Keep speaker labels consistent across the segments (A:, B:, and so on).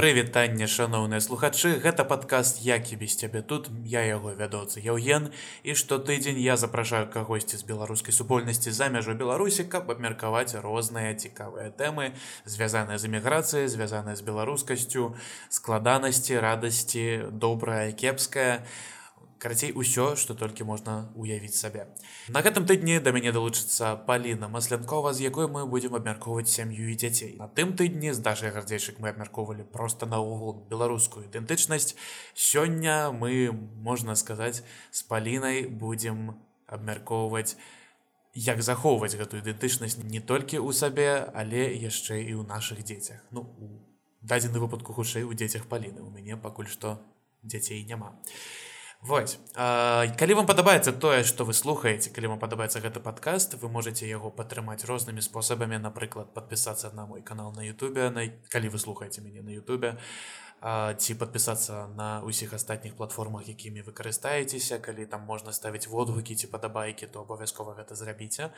A: Прывітанне шаноўныя слухачы. Гэта падкаст які без цябе тут? Я яго вядоцы Яўген. І штотыдзень я запрашаю кагосьці з беларускай супольнасці за мяжу беларусі каб абмеркаваць розныя цікавыя тэмы звязаныя з эміграцыяй звязаныя з беларускасцю. Складанасці радасці добрая кепская. у карацей усё што толькі можна уявіць сабе на гэтым тыдні да мяне далучыцца паліна маслянкова з якой мы будзем абмяркоўваць сям'ю і дзяцей на тым тыдні з дашай гардзейчык мы абмяркоўвалі просто наогул беларускую ідэнтычнасць сёння мы можна сказаць з палінай будзем абмяркоўваць як захоўваць гэтую ідэнтычнасць не толькі ў сабе але яшчэ і ў нашых дзецях. Ну у дадзены выпадку хутчэй у дзецях паліны у мяне пакуль што дзяцей няма. і Вось. Калі вам падабаецца тое што вы слухаеце калі вам падабаецца гэты падкаст вы можете яго падтрымаць рознымі спосабамі напрыклад подпісацца на мой канал на Ютубе на калі вы слухаеце мяне на Ютубе ці подпісацца на ўсіх астатніх платформах якімі вы карыстаецеся. Калі там можна ставіць водгукі ці падабайкі то абавязкова гэта зрабіце.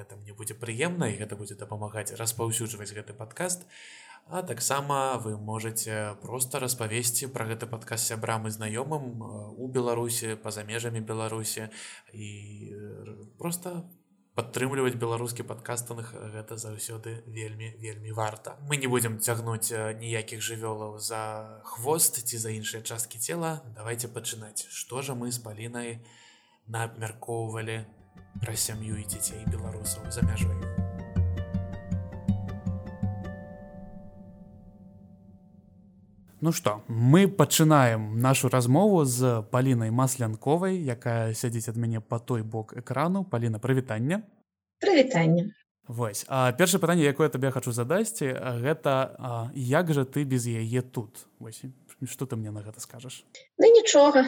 A: Гэта мне будзе прыемна і гэта будзе дапамагаць распаўсюджваць гэты падкаст. а А таксама вы можете просто распавесці пра гэты падказ сябрам і знаёмым э, у Беларусі па-за межамі Беларусі і э, просто падтрымліваць беларускі падкастаных гэта заўсёды вельмі вельмі варта. Мы не будзем цягнуць э, ніякіх жывёлаў за хвост ці за іншыя часткі цела. давайте пачынаць. Што жа мы з палінай наабмяркоўвалі пра сям'ю і дзяцей беларусаў за мяжой. Ну што мы пачынаем нашу размову з палінай маслянковай якая сядзіць ад мяне по той бок экрану. Паліна прывітання
B: прывітанне.
A: Вось а першае пытанне якое табе хочу задасці гэта а, як жа ты без яе тут? Вось, что ты мне на гэта скажаш?
B: Ну нічога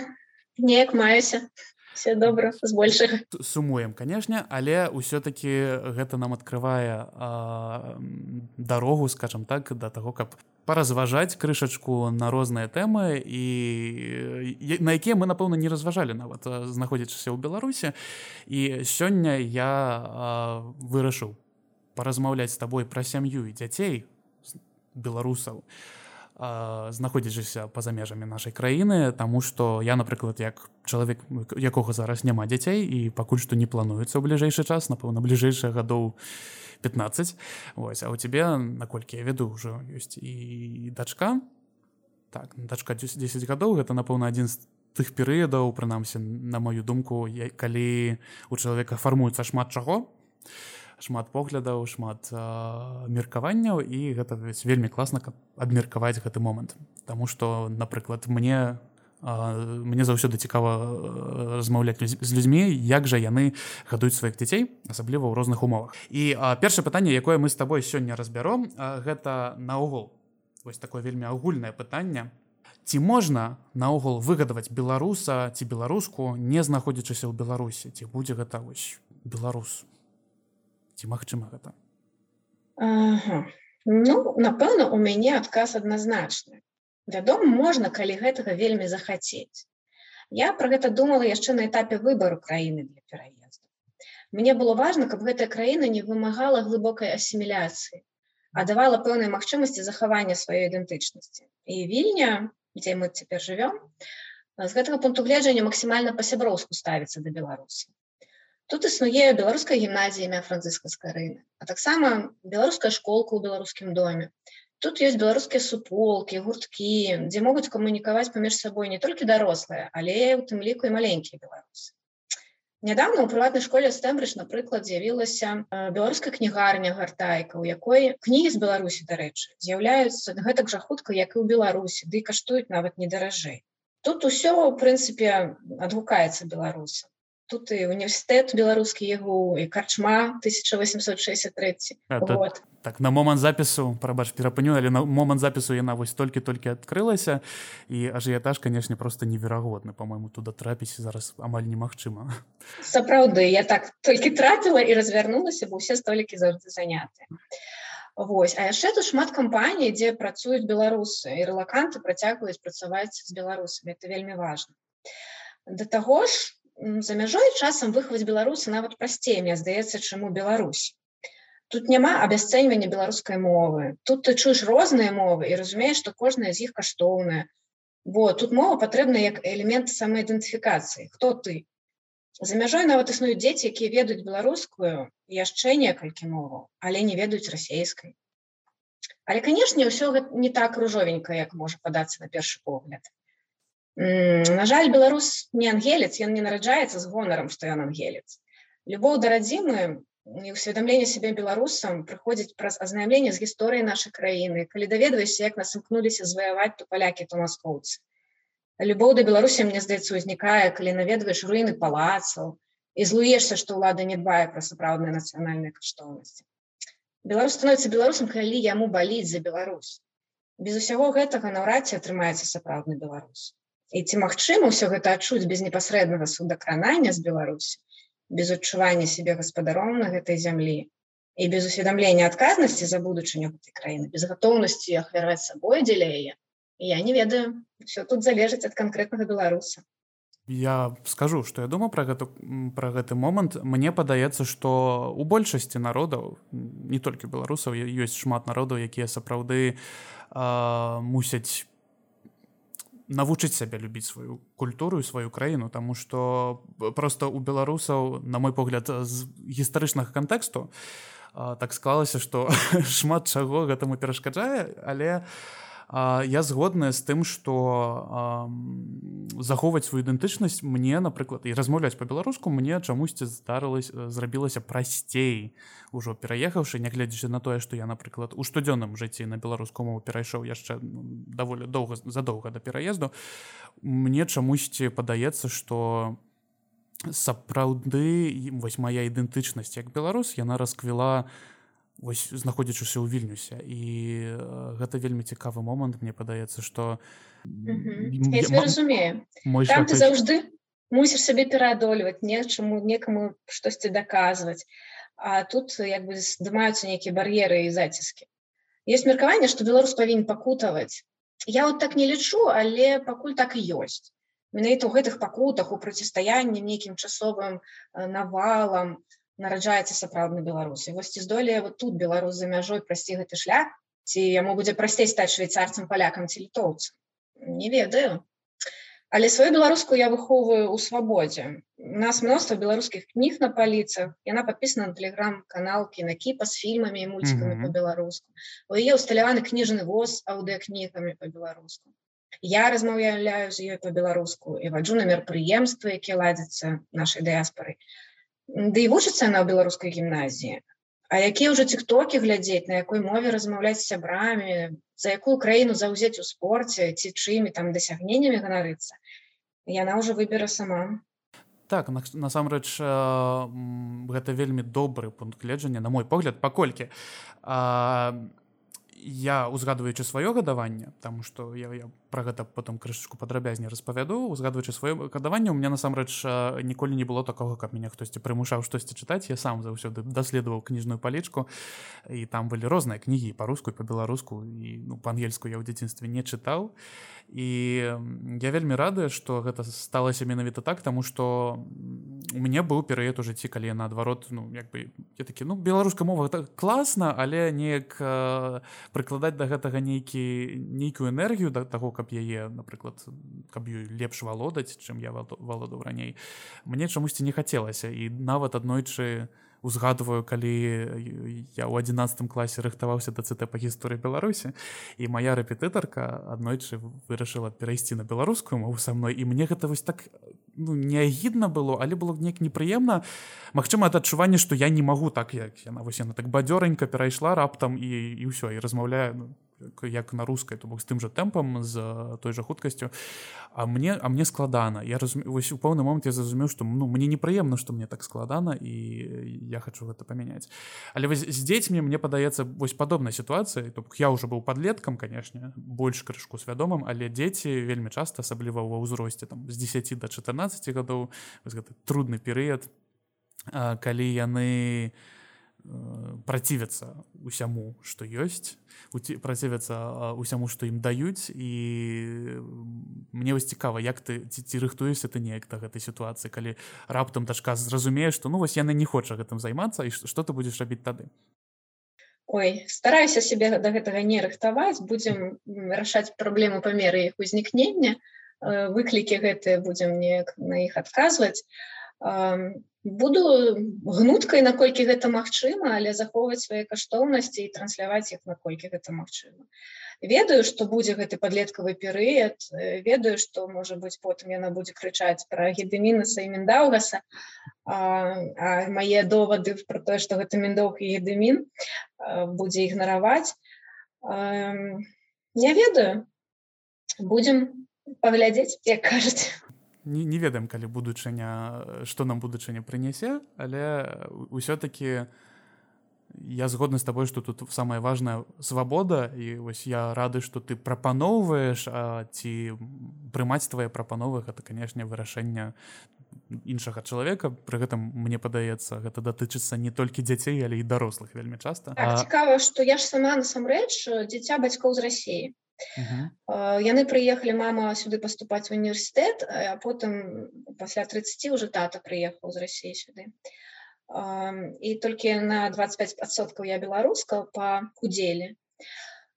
B: неяк маюся все добра збольшага
A: сумуем канешне але ўсё-таки гэта нам открывае дарогу скажем так да таго каб паразважаць крышачку на розныя тэмы і на якія мы напэўна не разважалі нават знаходзячыся ў беларусе і сёння я вырашыў паразмаўляць з табой пра сям'ю і дзяцей беларусаў а знаходзячыся па-за межамі нашай краіны Таму што я напрыклад як чалавек якога зараз няма дзяцей і пакуль што не плануецца ў бліжэйшы час напэўна бліжэйшых гадоў 15 Вось а у тебе наколькі я веду ўжо ёсць і дачка. Так дачка 10 гадоў гэта напэўна адзін з тых перыядаў прынамсі на маю думку калі у чалавека фармуецца шмат чаго. то шмат поглядаў шмат меркаванняў і гэта вельмі класна каб абмеркаваць гэты момант. Таму што напрыклад мне мне заўсёды цікава размаўляць з людзьмі як жа яны гадуюць сваіх дзяцей асабліва ў розных умовах. І першае пытанне якое мы з табой сёння разбяром гэта наогул. Вось такое вельмі агульнае пытанне. Ці можна наогул выгадаваць беларуса ці беларуску не знаходзячыся ў беларусі? Ці будзе гэта вось беларус ці магчыма гэта
B: ага. ну напэўна у мяне адказ адназначны. Вядома можна калі гэтага вельмі захацець. Я про гэта думала яшчэ на этапе выбору краіны для пераезду. Мне было важно каб гэтая краіна не вымагала глыбокай асіміляцыі а давала пэўнай магчымасці захавання сваёй ідэнтычнасці. І вільня дзе мы цяпер жывём з гэтага пункту гледжання максімальна па-сяброўску ставіцца да беларусі Тут існуе беларуская гімназія імя францыскаскай рыны, а таксама беларуская школка ў беларускім доме. Тут ёсць беларускія суполкі, гурткі, дзе могуць камунікаваць паміж сабой не толькі дарослыя, але у тым ліку і маленькія беларусы. Нядаўна ў прыватнай школе стэмбрыч, напрыклад, з'явілася беларуская кнігарня гартайка, у якой кнігі з Беларусі, дарэчы, з'яўляюцца гэтак жа хутка, як і ў Беларусі, ды каштуюць нават не даражэй. Тут усё, у прынцыпе, адгукаецца беларусам тут і універсітэт беларускі ягу і карчма 1863
A: вот. так на момант запісу прабач перапыню але на момант запісу яна вось толькі-толькі адкрылася і ажыятаж канешне просто неверагодны по-моему туда трапіць зараз амаль немагчыма.
B: Сапраўды я так толькі трапіла і развярнулася бо усе столікі заўжды заняты. Вось а яшчэ тут шмат кампаній дзе працуюць беларусы. І рэлаканты працягваюць працаваць з беларусамі это вельмі важно да таго ж за мяжой часам выхаваць беларусы нават прасцей мне здаецца чаму Беларусь. Тут няма абясцэньвання беларускай мовы. Тут ты чуеш розныя мовы і разумееш што кожная з іх каштоўная бо тут мова патрэбна як элемент самаідэнтыфікацыі хто ты? За мяжой нават існуюць дзеці якія ведаюць беларускую яшчэ некалькі моваў але не ведаюць расейскай але канешне ўсё не так ружовенька як можа падацца на першы погляд на жаль беларус не ангелец ён не нараджаецца з гонарам што ён ангелец. Любоў да радзімы і ўсведамленне сябе беларусам прыходзіць праз азнаямленне з гісторыяй нашай краіны калі даведваешся як нас імкнуліся зваяваць то палякі то маскоўцы любоў да беларусі мне здаецца узнікае калі наведваеш руіны палацаў і злуешся што ўлада не дбае пра сапраўдныя нацыянальныя каштоўнасці беларус становіцца беларусам калі яму баліць за Беларусь. Без усяго гэтага наўрад ці атрымаецца сапраўдны беларус і ці магчыма ўсё гэта адчуць без непасрэднага судакранання з беларусі без адчування сябе гаспадаром на гэтай зямлі і без усведамлення адказнасці за будучыню гэтай краіны без гатоўнасці ахвяраваць сабой дзеля яе. Я не ведаю все тут залежыць ад канкрэтнага беларуса.
A: Я скажу что я думаю про гэту про гэты момант. Мне падаецца что у большасці народаў не толькі беларусаў ёсць шмат народаў якія сапраўды мусяць навучыць сябе любіць сваю культуру і сваю краіну тому что просто у беларусаў на мой погляд з гістарычнага кантэксту так склалася что шмат чаго гэтаму перашкаджае але у я згодная з тым что захоўваць сваю ідэнтычнасць мне напрыклад і размаўляць по-беларуску мне чамусьці здарылась зрабілася прасцей ужо пераехаўшы нягледзячы на тое что я напрыклад у штодзённым жыцці на беларускую мову перайшоў яшчэ даволі доўга задоўга да пераезду мне чамусьці падаецца что сапраўды вось моя ідэнтычнасць як беларус яна расквіла на вось знаходзячыся ў вільнюсе. І э, гэта вельмі цікавы момант мне падаецца что
B: разумею. ты заўжды мусіш сабе пераадольваць нечаму некаму штосьці даказваць. А тут як бы здымаюцца нейкія бар'еры і заціскі. Есть меркаванне что беларус павінен пакутаваць. Я вот так не лічу але пакуль так і ёсць. Менавіта ў гэтых пакутах у процістаянні нейкім часовым э, навалам у нараджаецца сапраўдны беларусі вось ці здолее вот тут беларус за мяжой прасці гэты шлях ці яму будзе прасцей стаць швейцарцам палякам ці літоўцам? Не ведаю. Але сваю беларуску я выхоўваю ў свабодзе. У нас мноства беларускіх кніг на паліцах. Яна падпісана на тэлеграм-канал кінакіпа з фільмамі і мульцікамі mm -hmm. по-беларуску. У яе усталяваны кніжны воз аўдыакнігамі по-беларуску. Я размаўляю з ёй по-беларуску і ваджу на мерапрыемствы якія ладзяцца нашай дыяспоры Ды і вучыцца на беларускай гімназіі. А якія ўжо тиктокі глядзець, на якой мове размаўляць сябрамі, за якую краіну заўзець у спорце ці чымі там дасягненнямі ганарыцца. Яна ўжо выбера сама.
A: Так, насамрэч гэта вельмі добры пункт гледжання на мой погляд паколькі я узгадваючы сваё гадаванне там что я, я про гэта потом крышачку падрабязней распавяду. Узгадваючы сваё гадаванне у меня насамрэч ніколі не было такого каб меня хтосьці прымушаў штосьці чытаць. Я сам заўсёды даследаваў кніжную палічку і там былі розныя кнігі па-руску па-беларуску і ну па-ангельску я ў дзяцінстве не чытаў. І я вельмі рады что гэта сталася менавіта так тому что у мяне быў перыяд у жыцці калі наадварот ну як бы я такі ну беларуска мова так класна але неяк прыкладаць да гэтага нейкі нейкую энергію да таго каб яе напрыклад каб ёй лепш валодаць чым я валодаў раней. Мне чамусьці не хацелася. І нават аднойчы узгадываю калі я ў адзінацатым класе рыхтаваўся да цт па гісторыі беларусі і моя рэпетытарка аднойчы вырашыла перайсці на беларускую мову са мной. І мне гэта вось так ну, неагідна было але было неяк непрыемна. Магчыма это адчуванне што я не магу так як яна вось яна так бадзёренька перайшла раптам і і ўсё і размаўляю ну, як на рускай то бок з тым жа тэмпам з той жа хуткасцю. А мне а мне складана. Я разум... вось у пэўны момант я зразумеў што ну мне непрыемна што мне так складана і я хочу гэта памяняць. Але вось з дзецьмі мне падаецца вось падобнай сітуацыі то я уже быў подлеткам канешне больш крышку свядомым але дзеці вельмі часта асабліва ва ўзросце там з 10 до 14 гадоў гэты трудны перыяд калі яны не Э, працівяцца усяму што ёсць працівяцца усяму што ім даюць і мне вось цікава як ты ці, ці рыхтуешся ты неяк да гэтай сітуацыі калі раптам дашка зразумее што ну вось яна не хоча гэтым займацца і што ты будзеш рабіць тады?
B: Ой стараюся себе до гэтага не рыхтаваць будзем рашаць праблему па меры іх узнікнення. Выклікі гэтыя будзем неяк на іх адказваць буду гнуткай наколькі гэта магчыма але захоўваць свае каштоўнасці і трансляваць іх наколькі гэта магчыма. Ведаю што будзе гэты падлеткавы перыяд ведаю што можа быць потым яна будзе крычаць пра гедемінаса і міндаўгаса мае довады пра тое што гэта міндоўг і едемін будзе ігнараваць. Не ведаю. Будзем паглядзець як кажуць
A: не, не ведаем калі будучыня што нам будучыня прынясе але ўсё-таки я згодны з табой что тут самая важная свабода і вось я рады что ты прапаноўваеш ці прымаць твае прапановы гэта канешне вырашэння іншага чалавека. Пры гэтым мне падаецца гэта датычыцца не толькі дзяцей але і дарослых вельмі часта.
B: Так, цікава что я ж сама насамрэч дзіця бацькоў з рассіі яны прыехалі мама сюды паступаць в універсітэт а потым пасля 30 уже тата прыехаў з рассіі сюды і толькі на 25соткаў я беларуска па удзеле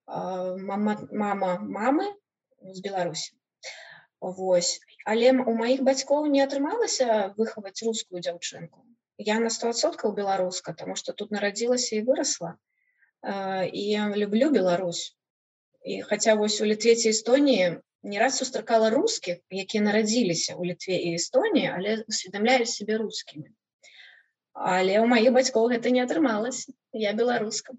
B: мама мама мамы з беларусі Вось. Але у маіх бацькоў не атрымалася выхаваць рускую дзяўчынку я на 100соткаў беларуска тому что тут нарадзілася і вырасла і люблю Беларусь і хаця вось у літвеце Эстоніі не раз сустракала рускіх якія нарадзіліся ў літве і Эстоніі але усведамляюць сябе рускімі але ў маіх бацькоў гэта не атрымалася я беларуска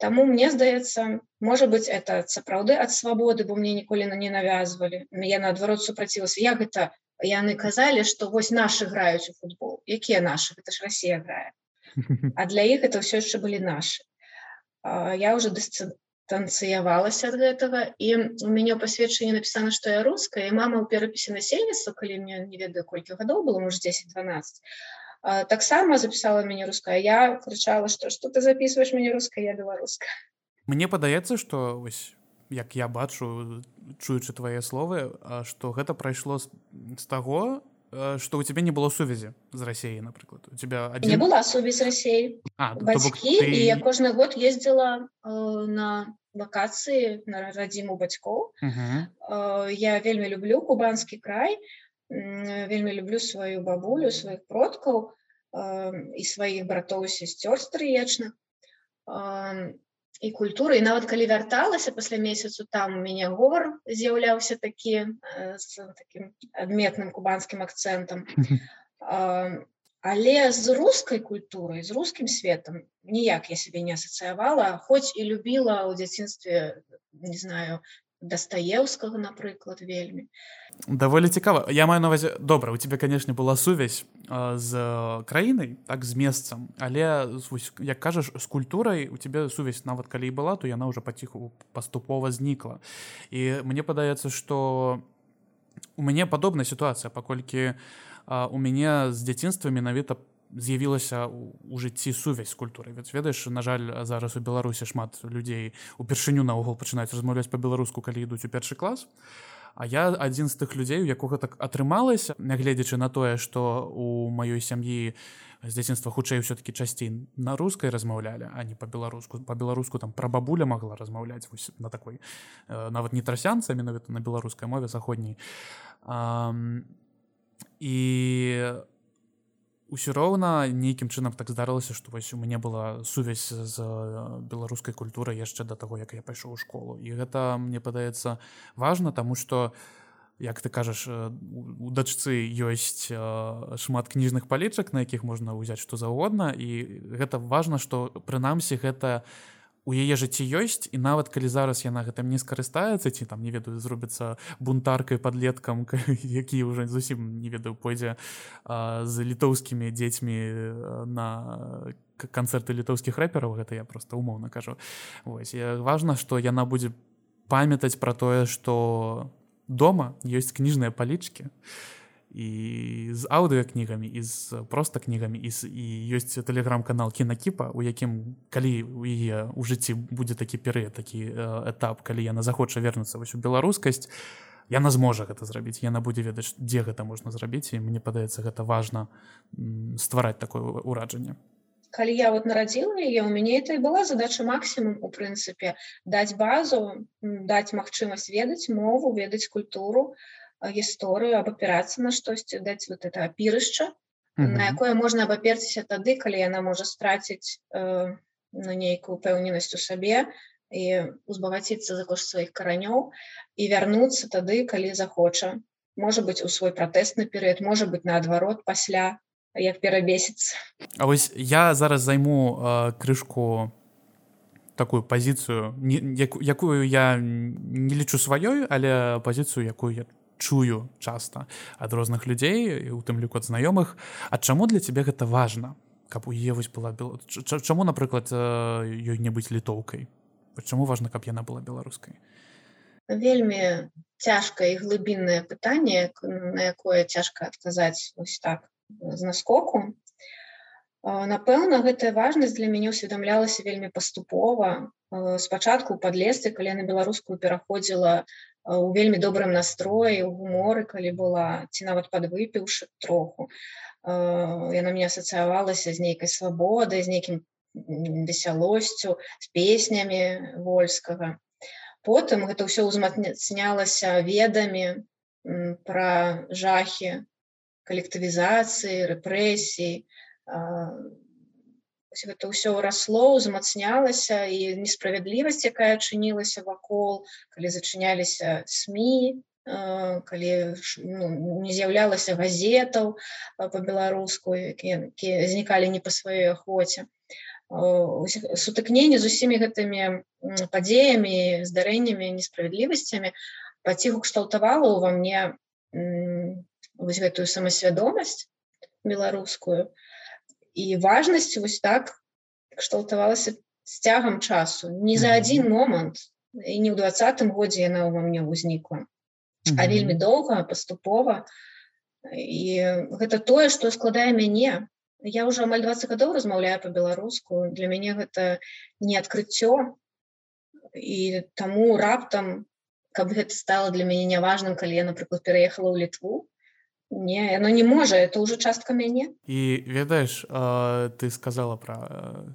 B: Таму мне здаецца можа быть это сапраўды ад свабоды бо мне ніколі на не навязвалі. Я наадварот супрацілася. Як гэта яны казалі што вось нашы граюць у футбол? Якія нашы? Гэта ж Росія грае. А для іх это ўсё яшчэ былі нашы. Я уже дысцы танцыявалася ад гэтага і у мяне пасведчанне напісана што я руская і мама ў перапісе насельніцтва калі мне не ведаю колькі гадоў было муж 10-12 таксама запісала мяне руская я крычала што што ты записываешь мяне руская я беларуска
A: Мне падаецца што вось як я бачу чуючы твае словы што гэта прайшло з таго что у тебя не было сувязі з Росіей напрыклад у тебя
B: один... не была сувязь Росей бацькі ты... і я кожны год ездила э, на вакацыі на радзіму бацькоў uh -huh. э, я вельмі люблю кубанскі край э, вельмі люблю сваю бабулю сваіх продкаў э, і сваіх братоў сесцёр стрыечных э, і культуры і нават калі вярталася пасля месяцу там у мяне говор з'яўляўся такі э, з таким адметным кубанскім акцэнтам э, але з рускай культурай з рускім светом ніяк я сябе не асацыявала хоць і любіла ў дзяцінстве не знаю дастаеўскага напрыклад вельмі
A: даволі цікава я маю навазе добра у тебе канешне была сувязь з краінай так з месцам але як кажаш з культурай у тебе сувязь нават калі і была то яна уже паціху паступова знікла і мне падаецца что у мяне падобная сітуацыя паколькі у мяне з дзяцінства менавіта з'явілася у жыцці сувязь з культурай. Ведь ведаеш на жаль зараз у беларусі шмат людзей упершыню наогул пачынаюць размаўляць по-беларуску калі ідуць у першы клас. А я адзін з тых людзей у якога так атрымалася нягледзячы на тое што у маёй сям'і з дзяцінства хутчэй все-таки часцей на рускай размаўлялі а не по-беларуску по-беларуску там пра бабуля могла размаўляць на такой нават не трасянца менавіта на беларускай мове заходняй. А і ўсё роўна нейкім чынам так здарылася што вось у мяне была сувязь з беларускай культурай яшчэ да таго як я пайшоў у школу. І гэта мне падаецца важна таму што як ты кажаш у дачцы ёсць шмат кніжных палічак на якіх можна ўзяць што заўгодна і гэта важна што прынамсі гэта не у яе жыцці ёсць і нават калі зараз яна гэтым не скарыстаецца ці там не ведаю зробіцца бунтаркай подлеткам які ўжо зусім не ведаю пойдзе а, з літоўскімі дзецьмі на канцэрты літоўскіх рэпераў гэта я просто умоўна кажу. Вось важна што яна будзе памятаць пра тое што дома ёсць кніжныя палічкі і і з аўдыокнігамі і з проста кнігамі і, і ёсць тэлеграм-канал кінакіпа у якім калі у яе у жыцці будзе такі перыяд такі этап калі яна захоча вернуцца вось у беларускасць яна зможа гэта зрабіць яна будзе ведаць дзе гэта можна зрабіць і мне падаецца гэта важна ствараць такое ўраджанне
B: калі я вот нарадзіла яе у мяне это і была задача максімум у прынцыпе даць базу даць магчымасць ведаць мову ведаць культуру гісторыю абапірацца на штосьці даць вот это апірышча mm -hmm. на якое можна абаперціся тады калі яна можа страціць э, на нейкую пэўненасць у сабе і узбагаціцца за кошт сваіх каранёў і вярнуцца тады калі захоча можа быць у свой пратэстны перыяд можа быць наадварот пасля як перабесіцца
A: А вось я зараз займу э, крышку такую пазіцыю якую я не лічу сваёй але пазіцыю якую я чую часта ад розных людзей у тым ліку ад знаёмых А чаму для цябе гэта важна каб у е вось была чаму напрыклад ёй не быць літоўкай чаму важна каб яна была беларускай
B: вельмі цяжкае і глыбіннае пытанне на якое цяжка адказаць ось так з наскоку. Напэўна, гэтая важнасць для мяне ўсведамлялася вельмі паступова. Спачатку ў падлесцы, калі на беларускую пераходзіла у вельмі добрым настроі, у гуморы, калі была ці нават падвыпіўшы троху. Яна мне асацыявалася з нейкай свабодай, з нейкім весялосцю, з песнямі вольскага. Потым гэта ўсё ўзмацнялася ведамі пра жахі калектывізацыі рэпрэсій гэта ўсё расло узмацнялася і несправядлівасць якая чынілася вакол калі зачыняліся сМ калі ну, не з'яўлялася газетаў по-беларуску якія знікалі не па сваёй ахвоце сутыкненне з усімі гэтымі падзеямі здарэннямі несправядлівасцямі паціху кшталтавала ўва мне вось гэтую самасвядомасць беларускую і важнасць вось так кшталтавалася з цягам часу. Не за адзін момант і не ў двадцатым годзе яна ўва мне ўзнікла а вельмі доўга паступова і гэта тое што складае мяне я ўжо амаль 20 гадоў размаўляю по-беларуску для мяне гэта не адкрыццё і таму раптам каб гэта стало для мяне няважным калі я напрыклад пераехала ў літву Не, оно не можа это уже частка мяне
A: і ведаеш ты сказала про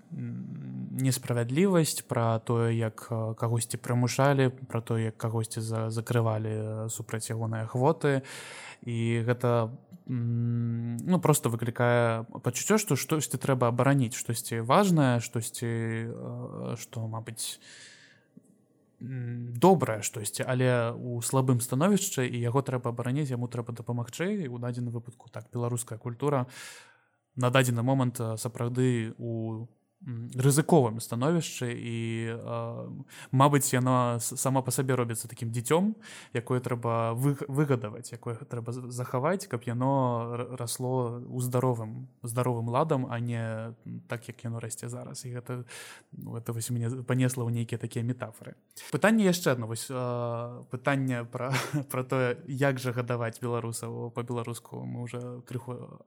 A: несправядлівасць про тое як кагосьці прымушалі про то як кагосьці за закрывалі супраць ягоныя хвоты і гэта ну просто выклікае пачуццё што штосьці трэба абараніць штосьці важнае штосьці што мабыць добрае штосьці але у слабым становішчы і яго трэба абараніць яму трэба дапамагчы. У дадзеным выпадку так беларуская культура на дадзены момант сапраўды у рызыковым становішчы і Мабыць яно сама па сабе робіцца такім дзіцём якое трэба выгадаваць якое трэба захаваць каб яно расло ў здаровым здаровым ладам а не так як яно расце зараз. І гэта ну, это вось мне панесла ў нейкія такія метафоры пытанне яшчэ одно вось пытанне пра пра тое як жа гадаваць беларусаў па-беларуску мы уже крыху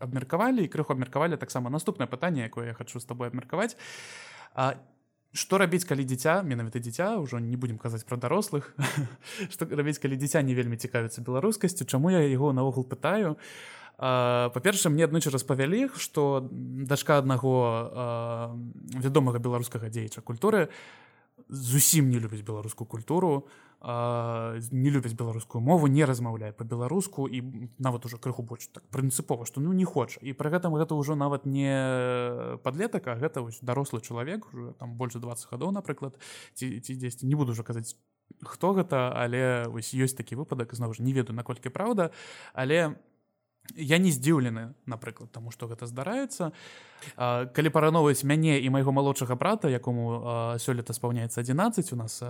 A: абмеркавалі і крыху абмеркавалі таксама наступнае пытанне якое я хочу з тобой абмеркаваць. А што рабіць калі дзіця менавіта дзіця ўжо не будемм казаць пра дарослых што рабіць калі дзіця не вельмі цікавіцца беларускасцю чаму я яго наогул пытаю? Па-перша мне аднойчы распавялі што дачка аднаго вядомага беларускага дзеяча культуры зусім не любіць беларускую культуру а не любяць беларускую мову не размаўляе по-беларуску і нават уже крыху больш так прынцыпова што ну не хоча і пры гэтым гэта ўжо нават не подлетак а гэта вось дарослы чалавек уже там больш 20 гадоў напрыклад ці ці дзесьці не буду ўжо казаць хто гэта але вось ёсць такі выпадак зноў ж не ведаю наколькі праўда але у я не здзіўлены напрыклад тому что гэта здараецца. Калі парановаць мяне і майго малодшага брата якому сёлета спаўняецца 11 у нас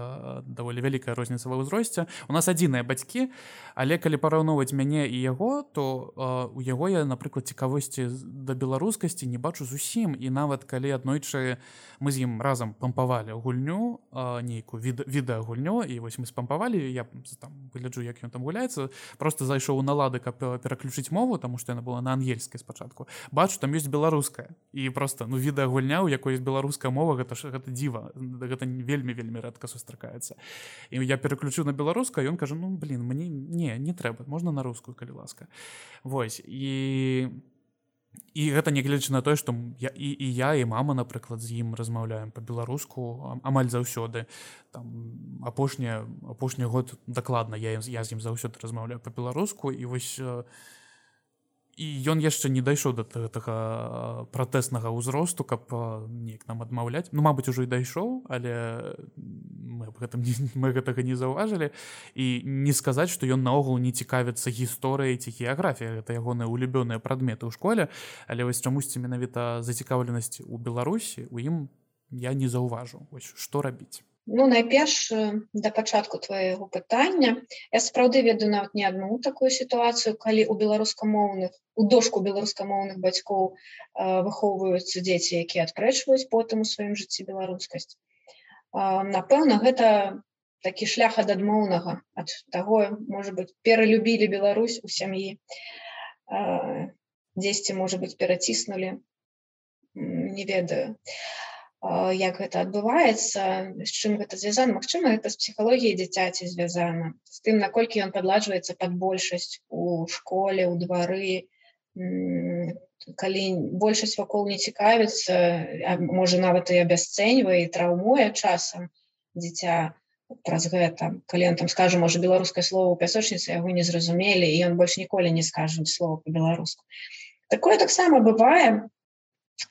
A: даволі вялікая розніца ва ўзросце. У нас адзіныя бацькі але калі параўноўваць мяне і яго то у яго я напрыклад цікавосці да беларускасці не бачу зусім. І нават калі аднойчы мы з ім разам пампавалі гульню нейкую від відэагульню і вось мы спампавалі я там выгляджу як ён там гуляецца просто зайшоў на лады каб пераключыць мову таму што яна была на ангельскай спачатку. Бачу там ёсць беларуская. І просто ну відэа гульня у якой есть беларуская мова гэта ж гэта дзіва. Гэта вельмі вельмі рэдка сустракаецца. І я пераключу на беларуска ён кажа ну блин мне не не трэба можна на рускую калі ласка. Вось і і гэта нягледзячы на тое што я і, і я і мама напрыклад з ім размаўляем па-беларуску амаль заўсёды. Там апошні апошні год дакладна я я з ім заўсёды размаўляю па-беларуску. І вось я і ён яшчэ не дайшоў да гэтага пратэснага ўзросту каб неяк нам адмаўляць. Ну мабыць ужо і дайшоў але мы гэтым мы гэтага не заўважылі. І не сказаць што ён наогул не цікавіцца гісторыяй ці геаграфія гэта ягоныя улюбёныя прадметы ў школе. Але вось чамусьці менавіта зацікаўленасць у беларусі у ім я не заўважу. Вось што рабіць
B: Ну найперш да пачатку твоего пытання. Я сапраўды ведаю нават не адну такую сітуацыю калі у беларускамоўных у дошку беларускамоўных бацькоў выхоўваюцца дзеці якія адпрэчваюць потым у сваім жыцці беларускасць. Напэўна гэта такі шлях ад адмоўнага ад таго можа быть пералюбілі Беларусь у сям'і. Дзесьці можа быть пераціснули не ведаю. а як гэта адбываецца з чым гэта звязана. Мачыма гэта з псіхалогіяй дзіцяці звязана. З тым наколькі ён падладжваецца пад большасць у школе у двары. Калі большасць вакол не цікавіцца можа нават і абясцэньвае і траўмуе часам дзіця праз гэта. Калі ён там скажа можа беларускае слово у пясочніцы яго не зразумелі і ён больш ніколі не скажа слова по-беларуску такое таксама бывае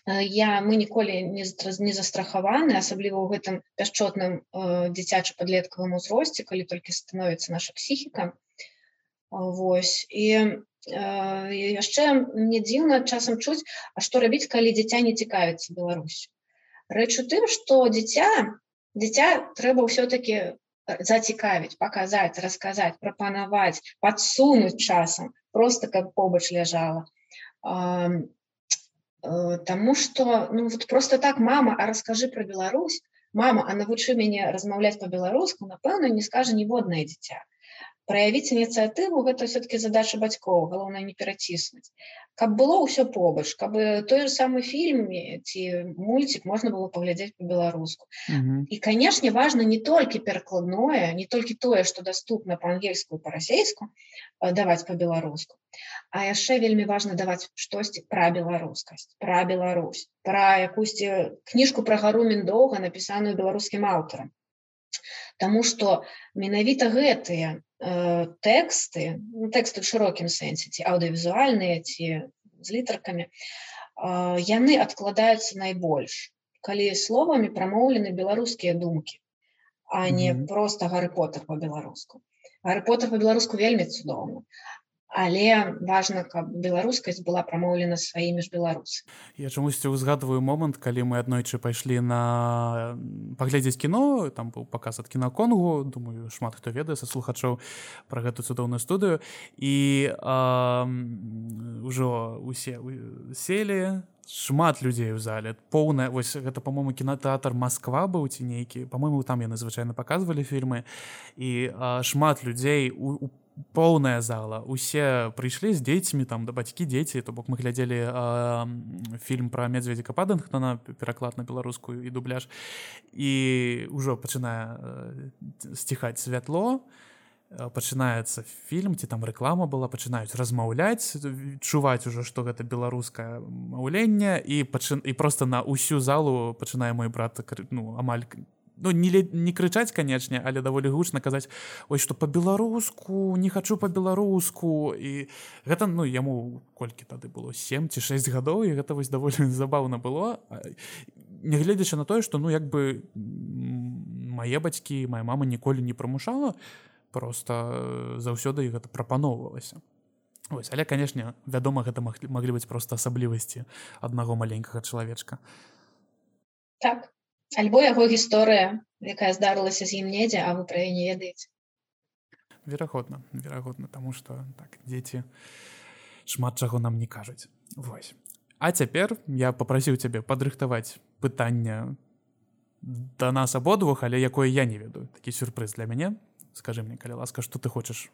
B: я мы ніколі не не застрахаваны асабліва ў гэтым пяшчотным э, дзіцяча падлеткавым узросце калі толькі становіцца наша псіхіка Вось і яшчэ мне дзіўна часам чуць А што рабіць калі дзіця не цікавіцца Беларусь? Рэч у тым што дзіця дзіця трэба ўсё-таки зацікавіць паказаць расказаць прапанаваць подсунуць часам просто каб побач ляжала Э, Таму что ну вот просто так мама а расскажы про Беларусь мама а навучы мяне размаўляць по-беларуску напэўна не скажа ніводнае дзіця праявіць ініцыятыву гэта все-таки задача бацькоў галоўна не пераціснуць каб было ўсё побач каб той же самы фільме ці мульцік можна было паглядзець по-беларуску mm -hmm. і канешне важно не толькі перакладное не толькі тое что доступно по-ангельску по-расейску даваць по-беларуску а яшчэ вельмі важно даваць штосьці пра беларускасць пра Беларусь пра якусьці кніжку про гару міндоўга напісаную беларускім аўтарам Таму што менавіта гэтыя э, тэксты ну, тэксты в шырокім сэнсе ці аўдыявізуальныя ці з літаркамі э, яны адкладаюцца найбольш калі словамі прамоўлены беларускія думкі а не mm -hmm. просто гары потар по-беларуску гары потар по-беларуску вельмі цудоўна але важна каб беларускасць была прамоўлена сваімі ж беларусы
A: я чамусьці узгадываю момант калі мы аднойчы пайшлі на паглядзець кіно там быў паказ ад кінаконгу думаю шмат хто ведае са слухачоў пра гэту цудоўную студыю. І а, ўжо усе селі шмат людзей у зале поўная вось гэта по-моему кінотэатр Москва быў ці нейкі по-моему там яны звычайна паказвалі фільмы. І а, шмат людзей у, у поўная зала. Усе прыйшлі з дзецьмі там да бацькі дзеці то бок мы глядзелі фільм про медзведзіка падангтона пераклад на беларускую і дубляж. І ўжо пачынае сціхаць святло пачынаецца фільм ці там рэклама была пачынаюць размаўляць чуваць ужо што гэта беларускае маўленне і пачын і просто на ўсю залу пачынае мой брат ну амаль ну не не крычаць канечне але даволі гучна казаць ось что по-беларуску не хочу по-беларуску і гэта ну яму колькі тады было 7 ці 6 гадоў і гэта вось даволі забаўна было. Нягледзячы на тое что ну як бы мае бацькі моя мама ніколі не прымушала просто э, заўсёды гэта прапаноўвалася. Ось, але канешне вядома гэта маглі быць просто асаблівасці аднаго маленькага чалавечка.
B: Так альбо яго гісторыя якая здарылася з ім недзе а вы пра яе не ведаеце.
A: Верагодна верагодна тому что так дзеці шмат чаго нам не кажуць. Вось. А цяпер я попрасіў цябе падрыхтаваць пытання да нас абодвух але якое я не ведаю. Такі сюрпрыз для мяне. Скажи мне калі ласка что ты хочаш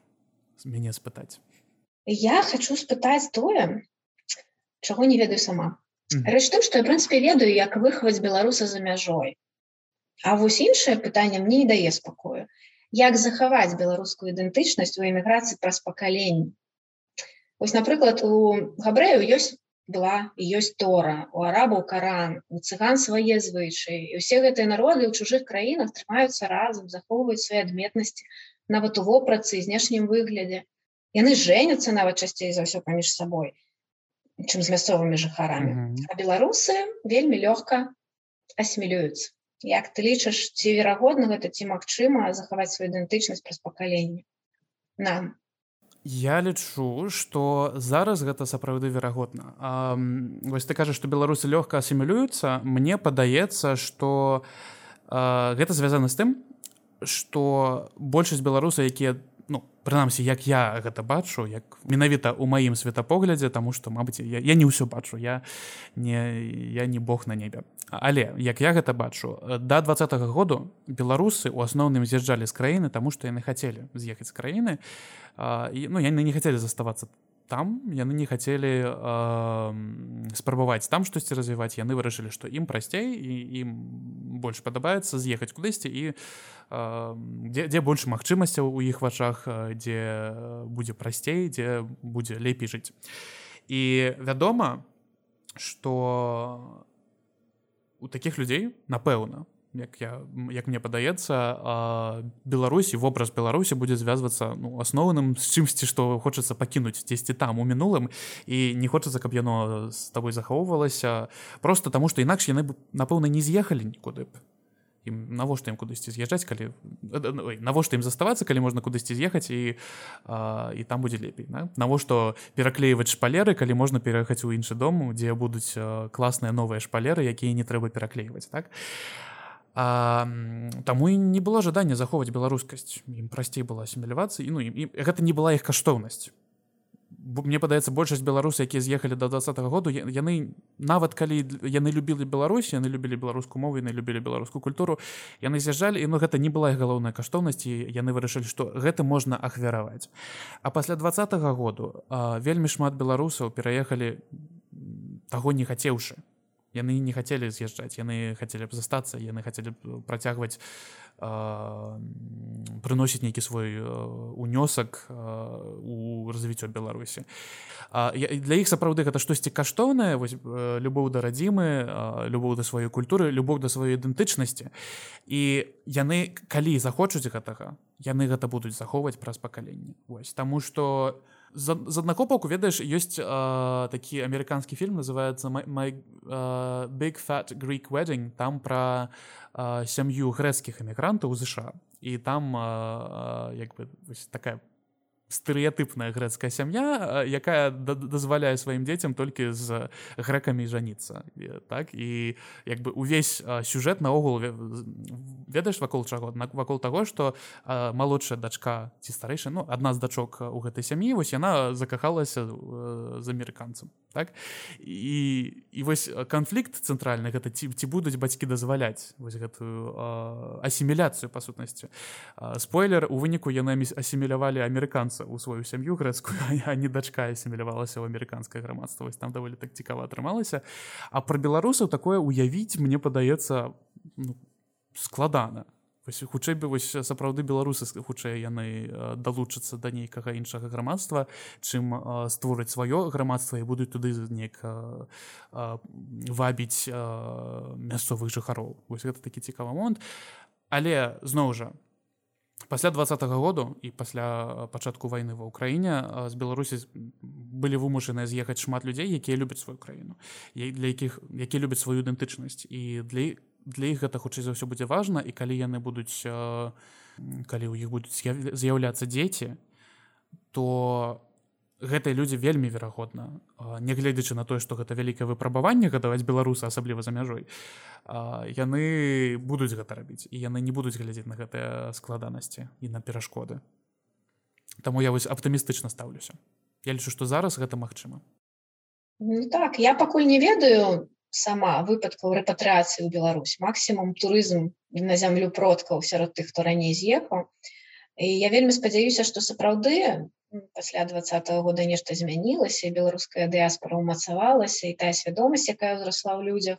A: мяне спытаць?
B: Я хочу спытаць тое чаго не ведаю сама Рэч тым, што я прынцыпе ведаю, як выхаваць беларуса за мяжой. А вось іншае пытанне мне не дае спакою. Як захаваць беларускую ідэнтычнасць у эміграцыі праз пакаленні. Вось напрыклад, у габрэю ёсць была і ёсць тора у арабаў каран у цыган свае звычаі і ўсе гэтыя народы ў чужых краінах трымаюцца разам захоўваюць свае адметнасці нават у вопрацы знешнім выглядзе яны жэняцца нават часцей за ўсё паміж сабой чым з мясцовымі жыхарамі mm -hmm. а беларусы вельмі лёгка асімілююцца Як ты лічыш ці верагодна гэта ці магчыма захаваць сваю ідэнтычнасць праз пакаленне? Нам.
A: Я лічу што зараз гэта сапраўды верагодна. Вось ты кажаш што беларусы лёгка асімілююцца мне падаецца што гэта звязана з тым што большасць беларусаў якія ну прынамсі як я гэта бачу як менавіта ў маім светапоглядзе таму што мабыць я, я не ўсё бачу я не я не бог на небе. Але як я гэта бачу да два -го году беларусы у асноўным з'язджалі з краіны таму што яны хацелі з'ехаць з краіны і ну яны не хацелі заставацца там яны не хацелі э, спрабаваць там штосьці развіваць яны вырашылі што ім прасцей і ім больш падабаецца з'ехаць кудысьці і э, дзе, дзе больш магчымасцяў у іх вачах дзе будзе прасцей дзе будзе лепей жыць і вядома что у таких людзей напэўна як я як мне падаецца беларусі вобраз беларусі будзе звязвацца ну асноўным з чымсьці што хочацца пакінуць дзесьці там у мінулым. І не хочацца каб яно з табой захоўвалася просто таму што інакш яны б напэўна не з'ехалі нікуды б. Ім навошта ім кудысьці з'язджаць калі навошта ім заставацца калі можна кудысьці з'ехаць і а, і там будзе лепей да? навошта пераклеіваць шпалеры калі можна пераехаць у іншы дом дзе будуць класныя новыя шпалеры якія не трэба пераклейваць так? а таму і не было жадання захоўваць беларускасць ім прасцей была асімілявацца і ну і гэта не была іх каштоўнасць мне падаецца большасць беларусы якія з'ехалі до два -го году яны нават калі яны любілі Беларусь яны любілі беларускую мову яны любілі беларускую культуру. Яны з'язджалі і ну гэта не была галоўная каштоўнасць і яны вырашылі што гэта можна ахвяраваць а пасля два -го году а, вельмі шмат беларусаў пераехалі таго не хацеўшы яны не хацелі з'язджаць яны хацелі б застацца яны хацелі працягваць прыносіць нейкі свой унёсак у развіццё беларусі для іх сапраўды гэта штосьці каштоўнае вось любоў да радзімы любоў да сваёй культуры любоў да сваёй ідэнтычнасці і яны калі захочуць гэтага яны гэта будуць захоўваць праз пакаленне вось таму што у з аднаго боку ведаеш ёсць э, такі амерыканскі фільм называется my, my uh, big Greek wedding там пра э, сям'ю грэцкіх эмігрантаў у ЗША і там э, як бы такая стэеатыпная грэцкая сям'я якая дазваляе сваім дзецям толькі з грэкамі жаніцца так і як бы увесь сюжэт наогул ведаеш вакол чаго? Аднак вакол таго што малодшая дачка ці старэйша ну адна з дачок у гэтай сям'і вось яна закахалася з амерыканцам так? І і вось канфлікт цэнтральны гэта ці ці будуць бацькі дазваляць вось гэтую асіміляцыю па сутнасці. Спойлер у выніку яны асімілявалі амерыканца у сваю сям'ю грэцкую а не дачка асімілявалася ў амерыканскае грамадства. Вось там даволі так цікава атрымалася. А пра беларусаў такое уявіць мне падаецца ну, складана хутчэй бы вось сапраўды беларусы хутчэй яны далучацца да нейкага іншага грамадства чым створыць сваё грамадства і будуць туды неяк вабіць мясцовых жыхароў. Вось гэта такі цікавы момант. Але зноў жа пасля двадцатого году і пасля пачатку войны ва ўкраіне з беларусі былі вымушаныя з'ехаць шмат людзей якія любяць сваю краіну для якіх які любяць сваю ідэнтычнасць. І для для іх гэта хутчэй за ўсё будзе важна і калі яны будуць калі ў іх будуць з'яўляцца дзеці то гэтыя людзі вельмі верагодна нягледзячы на тое што гэта вялікае выпрабаванне гадаваць беларусы асабліва за мяжой яны будуць гэта рабіць і яны не будуць глядзець на гэтыя складанасці і на перашкоды. Таму я вось аптымістычна стаўлюся. Я лічу што зараз гэта магчыма.
B: Ну, так я пакуль не ведаю сама выпадкаў рэпатрыацыі ў Беларусь. Максімум турызм на зямлю продкаў сярод тых хто раней з'ехаў і я вельмі спадзяюся што сапраўды пасля двадцатого года нешта змянілася беларуская дыаспора умацавалася і тая свядомасць якая ўзрасла ў людзях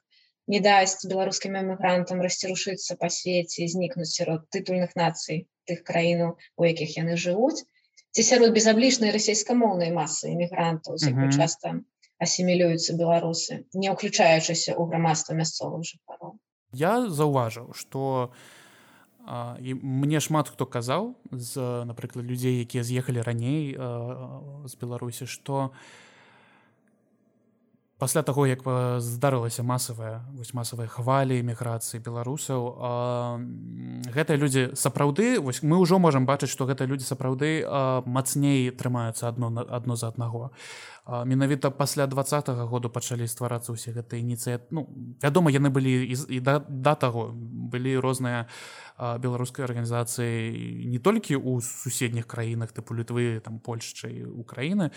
B: не дасць беларускім эмігрантам расцірушыцца па свеце знікнуць сярод тытульных нацый тых краінаў у якіх яны жывуць ці сярод безаблічнай расійскамоўнай масы эмігрантаў з uh -huh. часта асімілююцца беларусы не ўключаючыся ў грамадства мясцовых жыхароў
A: я заўважыў что і мне шмат хто казаў з напрыклад людзей якія з'ехалі раней з беларусі что пасля таго як здарылася масавая вось масавыя хвалі эміграцыі беларусаў гэтыя людзі сапраўды вось мы ўжо можам бачыць што гэта людзі сапраўды мацней трымаюцца адно адно за аднаго менавіта пасля двадцатого году пачалі стварацца ўсе гэтыя ініцыя ну вядома яны былі і, і да, да таго былі розныя беларускай арганізацыі не толькі ў суседніх краінах тыпу літвы там польшчы украіны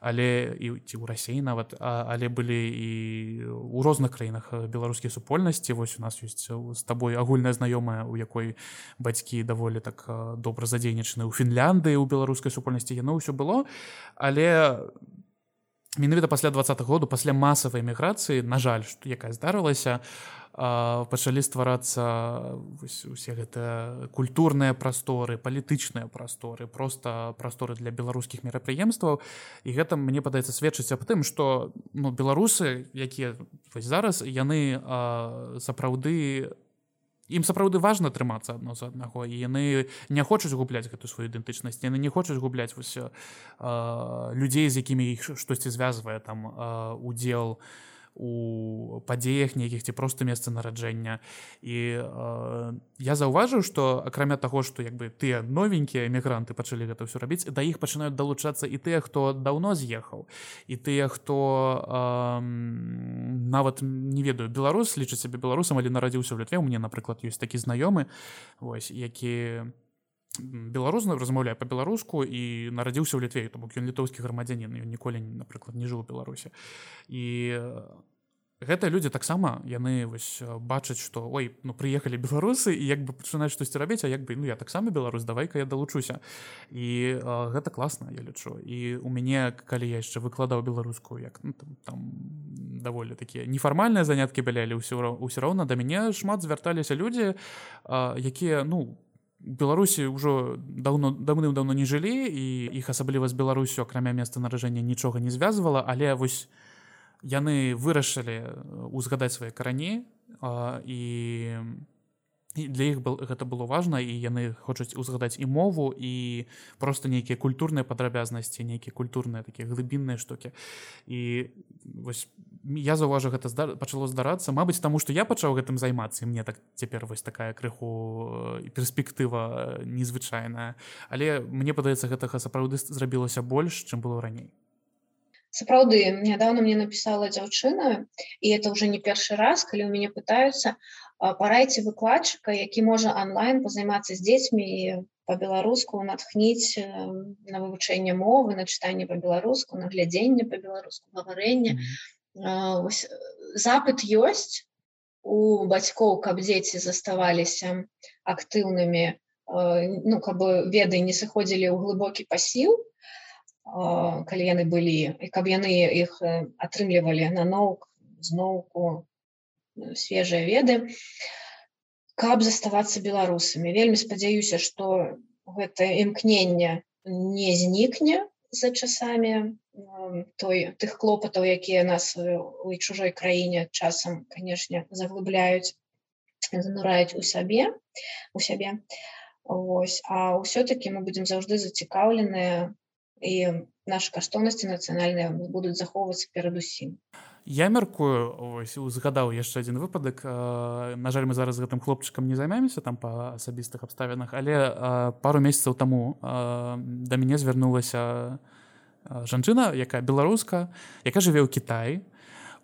A: але і ці ў рассіі нават а, але былі і у розных краінах беларускія супольнасці. Вось у нас ёсць з табой агульная знаёмая у якой бацькі даволі так добра задзейнічаны ў Фінляндыі у беларускай супольнасці. Яно ўсё было але менавіта пасля два году пасля масавай эміграцыі на жаль што якая здарылася пачалі стварацца усе гэта культурныя прасторы палітычныя прасторы просто прасторы для беларускіх мерапрыемстваў. І гэта мне падаецца сведчыць аб тым што ну беларусы якія зараз яны сапраўды ім сапраўды важна трымацца адно з аднаго і яны не хочуць губляць гэту сваю ідэнтычнасць яны не хочуць губляць вось э, людзей з якімі іх штосьці звязвае там удзел. у у падзеях нейкіх ці проста месца нараджэння. І э, я заўважыў што акрамя таго што як бы тыя новенькія эмігранты пачалі гэта ўсё рабіць да іх пачынаюць далучацца і тыя хто даўно з'ехаў і тыя хто э, нават не ведаю беларус лічыць сябе беларусам але нарадзіўся ў літве. У мне напрыклад ёсць такі знаёмы вось які беларусна размаўляе по-беларуску і нарадзіўся ў літве то бок ён літоўскі грамадзянін ён ніколі напрыклад не жыў у беларусе і гэтыя людзі таксама яны вось бачаць што ой ну прыехалі беларусы і як бы пачынаць штосьці рабіць а як бы ну я таксама беларус давай-ка я далучуся і а, гэта класна я лічу. І у мяне калі я яшчэ выкладаў беларускую як ну, там, там даволі такія нефармальныя заняткі былялі ўсё ўсё роўна да мяне шмат звярталіся людзі якія ну беларусі ўжо даўно даўным-даўно не жылі і іх асабліва з беларусю акрамя места наражэння нічога не звязвала. Але вось яны вырашылі узгадаць свае карані і і для іх был гэта было важна і яны хочуць узгадаць і мову і просто нейкія культурныя падрабязнасці нейкія культурныя такія глыбінныя штукі. І вось я заўважу гэта зда... пачало здарацца Мабыць таму што я пачаў гэтым займацца мне так цяпер вось такая крыху і перспектыва незвычайная. Але мне падаецца гэтага сапраўды зрабілася больш чым было раней.
B: Сапраўды нядаўна мне напісала дзяўчына і это уже не першы раз калі ў мяне пытаюцца парайце выкладчыка які можа онлайн позаймацца з дзецьмі по-беларуску натхніць на вывучэнне мовы на чытанне по-беларуску на глядзенне по-беларуску гаварэнне запыт ёсць у бацькоў каб дзеці заставаліся актыўнымі ну каб веды не сыходзілі ў глыбокі пасіл калі яны былі і каб яны іх атрымлівалі на ноўк зноўку свежыя веды. Каб заставацца беларусамі вельмі спадзяюся што гэта імкнення не знікне за часамі той тых клопатаў якія нас у чужой краіне часам канешне заглыбляюць занураюць у сабе у сябе. Вось а ўсё-таки мы будзем заўжды зацікаўленыя і наши каштоўнасці нацыянальныя будуць захоўвацца перадусім
A: я мяркую узгадаў яшчэ один выпадак. На жаль мы зараз гэтым хлопчыкам не займаемся там па асабістых абставінах але пару месяцаў таму да мяне звярнулася жанчына якая беларуска якая жыве ў Кітай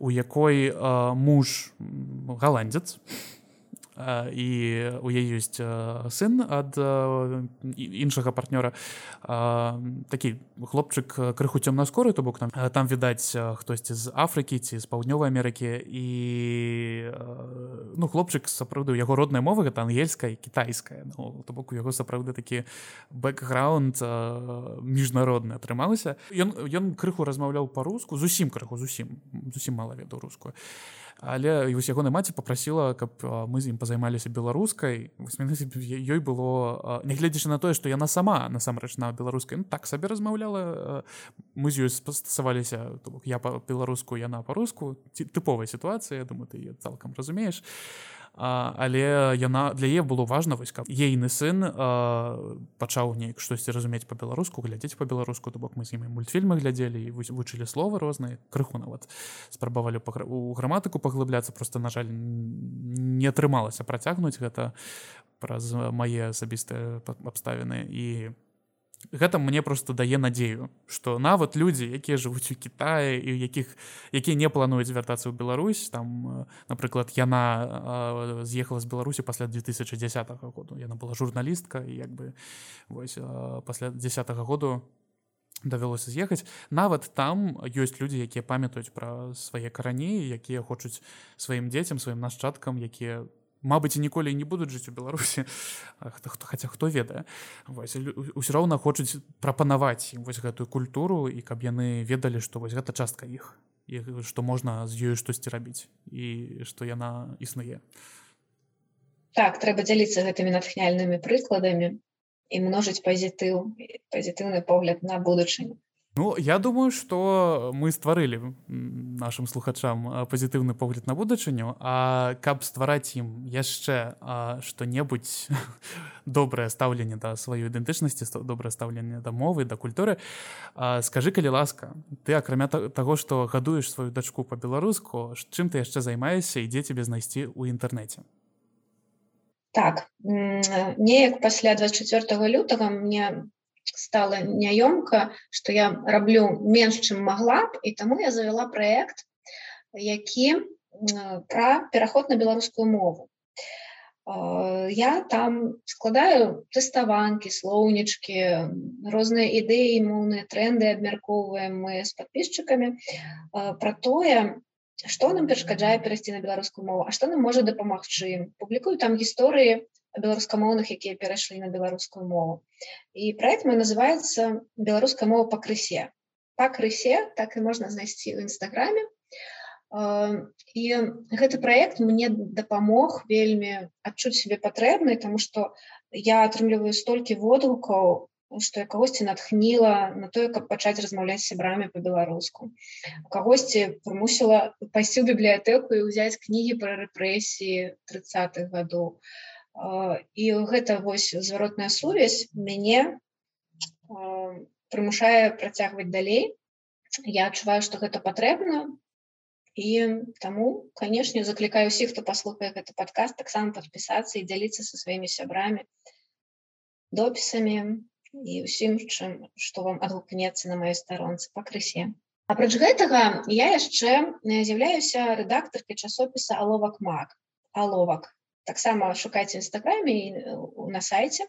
A: у якой муж галандзец. і у яе ёсць сын ад іншага партнёра. Такі хлопчык крыху цёмнаскоры то бок там там відаць хтосьці з Афрыкі ці з паўднёвай Амерыкі і ну хлопчык сапраўды яго родная мова гэта ангельская кітайская ну, то бок у яго сапраўды такі бэкграунд міжнародны атрымалася ён ён крыху размаўляў па-руску зусім крыху зусім зусім мала ведаў рускую але і вось ягоная маці попрасіла каб мы з ім пазаймаліся беларускай. Ёй было нягледзячы на тое што яна сама насамрэч на беларускай ну, так сабе размаўляла мы з ёй стасаваліся я па-беларуску яна па-руску ці тыповая сітуацыя думаю ты цалкам разумееш. а а, але яна для е было важна вось каб ейны сын пачаў неяк штосьці разумець по-беларуску глядзець по-беларуску то бок мы з імі мультфільмы глядзелі і вось вучылі словы розныя крыху нават спрабавалі у граматыку паглыбляцца просто на жаль не атрымалася працягнуць гэта праз мае асабістыя абставіны. І по гэта мне просто дае надзею что нават людзі якія жывуць у Китае і якіх якія не плануюць вяртацца ў Беларусь там напрыклад яна з'ехала з Беларусі пасля 2010 году. Яна была журналістка і як бы вось пасля 10 -го году давялося з'ехаць. Нават там ёсць людзі якія памятаюць пра свае карані якія хочуць сваім дзецям сваім нашчадкам якія Мабыць, ніколі не будуць жыць у Беларусі хаця хто ведае ўсё роўна хочуць прапанаваць ім вось гэтую культуру і каб яны ведалі што вось гэта частка іх і што можна з ёю штосьці рабіць і што яна існуе
B: так трэба дзяліцца гэтымі натхняльнымі прыкладамі і множыць пазітыў пазітыўны погляд на будучыню
A: Ну я думаю что мы стварылі нашим слухачам пазітыўны погляд на будучыню А каб ствараць ім яшчэ что-небудзь добрае стаўленне да сваёй ідэнтычнасці добрае стаўленне да мовы да культуры скажи калі ласка ты акрамя таго что гадуеш сваю дачку по-беларуску чым ты яшчэ займаешься ідзе тебе знайсці ў інтэрнэце
B: так неяк пасля 24 лютага мне стала няёмка что я раблю менш чым магла б і таму я завяла проект які пра пераход на беларускую мову. Я там складаю тэставанкі слоўнічкі розныя ідэі моўныя тренды абмяркоўваем мы з подписчиками про тое что нам перашкаджае перайсці на беларускую мову а что нам можа дапамагчы публікую там гісторыі беларускамоўных якія перайшлі на беларускую мову. І проект мой называется беларуская мова па крысе па крысе так і можна знайсці ў нстаграме і гэты проект мне дапамог вельмі адчуць себе патрэбнай тому что я атрымліваю столькі водгукаў что я кагосьці натхніла на тое каб пачаць размаўляць сябрамі по-беларуску кагосьці прымусіла пайсці ў бібліятэку і ўзяць кнігі пра рэпрэсіі тридцатых гадоў. а і гэта вось зваротная сувязь мяне прымушае працягваць далей. Я адчуваю што гэта патрэбна. І таму канешне заклікаю усіх хто паслухае гэты падкаст таксама падпісацца і дзяліцца са сваімі сябрамі допісамі і ўсім чым што вам адгукнецца на маёй старонцы па крысе. Апроч гэтага я яшчэ з'яўляюся рэдактаркай часопіса аловак мак аловак таксама шукайце нстаграме на сайте.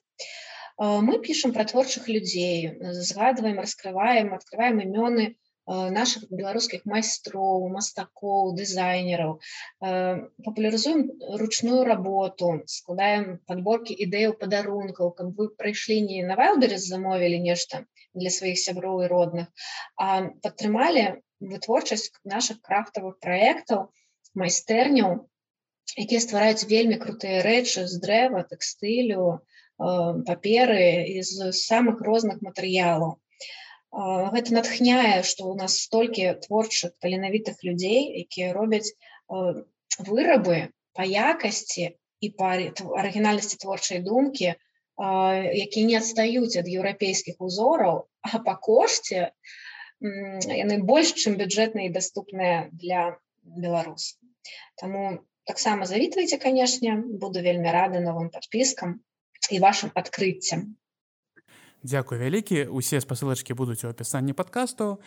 B: Мы пишем про творчых людзей згадываем раскрываем открываем імёны наших беларускіх майстроў мастакоў дызайнераў папулярызуем ручную работу складаем подборки ідэяў падарункаў каб вы прыйшлі не на вайлдеры замовілі нешта для сваіх сяброў і родных а падтрымалі вытворчасць наших крафтавых праектаў майстэрняў якія ствараюць вельмі крутыя рэчы з дрэва тэкстылю э, паперы з самых розных матэрыялаў гэта натхняе што у нас столькі творчых таленавітых людзей якія робяць э, вырабы па якасці і па арыгінальнасці творчай думкі якія не адстаюць ад еўрапейскіх узораў а па кошце яны больш чым бюджэтныя і даступныя для беларус Таму таксама завітвайце канешне буду вельмі рады новым подпіскам і вашим адкрыццям
A: Дякую вялікі. Усе спасылачкі будуць у апісанні подкасту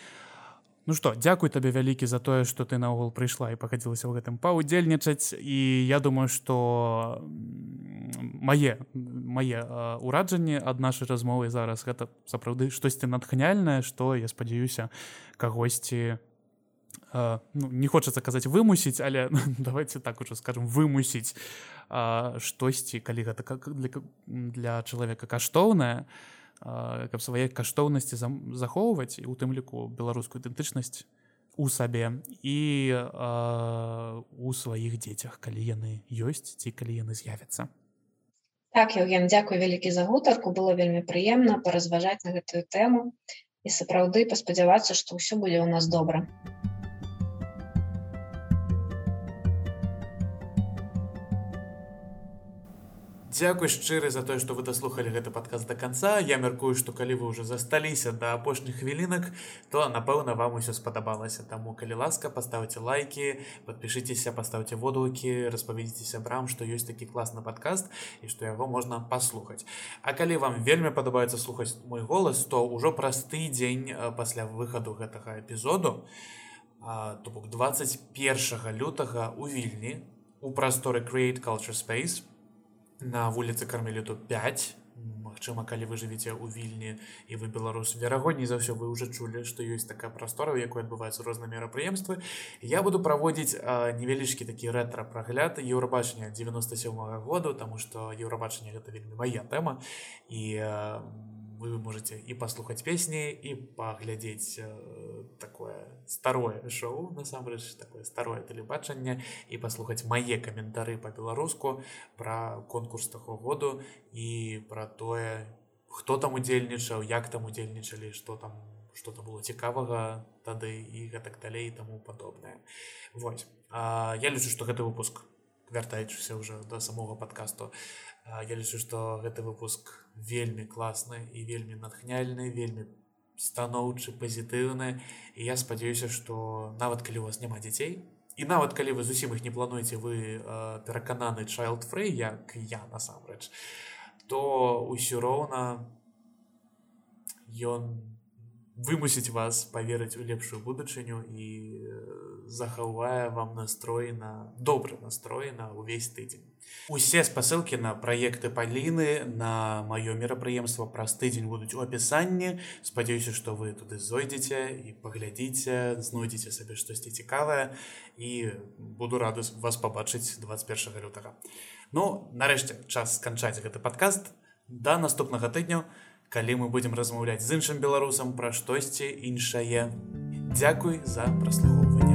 A: Ну что дзякуй табе вялікі за тое что ты наогул прыйшла і пахадзілася ў гэтым паўдзельнічаць. І я думаю что мае мае ураджанні ад нашай размовы зараз гэта сапраўды штосьці натхняльнае што я спадзяюся кагосьці у ну, не хочацца казаць вымусіць але давайте так ужо скажем вымусіць штосьці калі гэта для, для чалавека каштоўнае каб свае каштоўнасці захоўваць і у тым ліку беларускую ідэнтычнасць
C: у сабе і э, у сваіх дзецях калі яны ёсць ці калі яны з'явяцца
B: так Евген дзякуй вялікі за гутарку. Было вельмі прыемна паразважаць на гэтую тэму сапраўды паспадзявацца што ўсё будзе ў нас добра
A: Дзякуй шчыры за тое, што вы даслухалі гэты падказ да канца. Я мяркую, што калі вы ўжо засталіся да апошніх хвілінак, то напэўна вам усё спадабалася. Таму калі ласка, паставце лайки, подпішыцеся, паставце водгукі, распавядзіце сябрам, што ёсць такі класны падкаст і што яго можна паслухаць. А калі вам вельмі падабаецца слухаць мой голас, то ўжо праз тыдзень пасля выхаду гэтага эпізоду, то бок 21 лютага у вільні у прасторы Create Culture Space, на вуліцы кармеліту 5 Магчыма калі вы жывіце ў вільні і вы беларус верагодней за ўсё вы уже чулі што ёсць такая прастора у якой адбываюцца розныя мерапрыемствы. Я буду праводзіць невялічкі такі рэтра прагляд еўрабачання 97 -го году тому что еўрабачанне гэта вельмі моя тэма. І у вы можете і паслухаць песні і паглядзець э, такое старое шоу насамрэч такое старое тэлебачанне і паслухаць мае каментары па-беларуску пра конкурс таго году і пра тое хто там удзельнічаў як там удзельнічалі что там что-то было цікавага тады і гэтак далей таму падобнае. Вось. А, я лічу што гэты выпуск вяртаючыся ўжо да самога падкасту я лічу што гэты выпуск вельмі класны і вельмі натхняльны вельмі станоўчы пазітыўны. І я спадзяюся што нават калі у вас няма дзяцей і нават калі вы зусім іх не плануеце вы перакананы child free як я насамрэч то ўсё роўна ён вымусіць вас поверыць у лепшую будучыню і захавае вам настрой на добры настрой на ўвесь тыдзень Усе спасылкі на праекты паліны на маё мерапрыемства праз тыдзень будуць у апісанні. Спадзяюся, што вы туды зойдзеце і паглядзіце, знойдзеце сабе штосьці цікавае і буду рады вас пабачыць 21 лютага. Ну нарэшце час сканчаць гэты падкаст да наступнага тыдню, калі мы будзем размаўляць з іншым беларусам пра штосьці іншае. Дзякуй за праслухоўванне.